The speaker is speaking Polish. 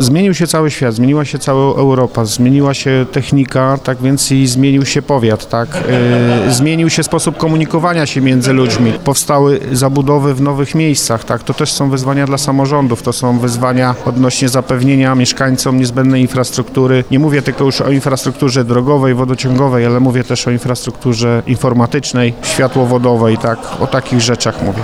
Zmienił się cały świat, zmieniła się cała Europa, zmieniła się technika, tak więc i zmienił się powiat, tak? Y, zmienił się sposób komunikowania się między ludźmi. Powstały zabudowy w nowych miejscach, tak? To też są wyzwania dla samorządów, to są wyzwania odnośnie zapewnienia mieszkańcom niezbędnej infrastruktury. Nie mówię tylko już o infrastrukturze drogowej, wodociągowej, ale mówię też o infrastrukturze informatycznej, światłowodowej, tak? O takich rzeczach mówię.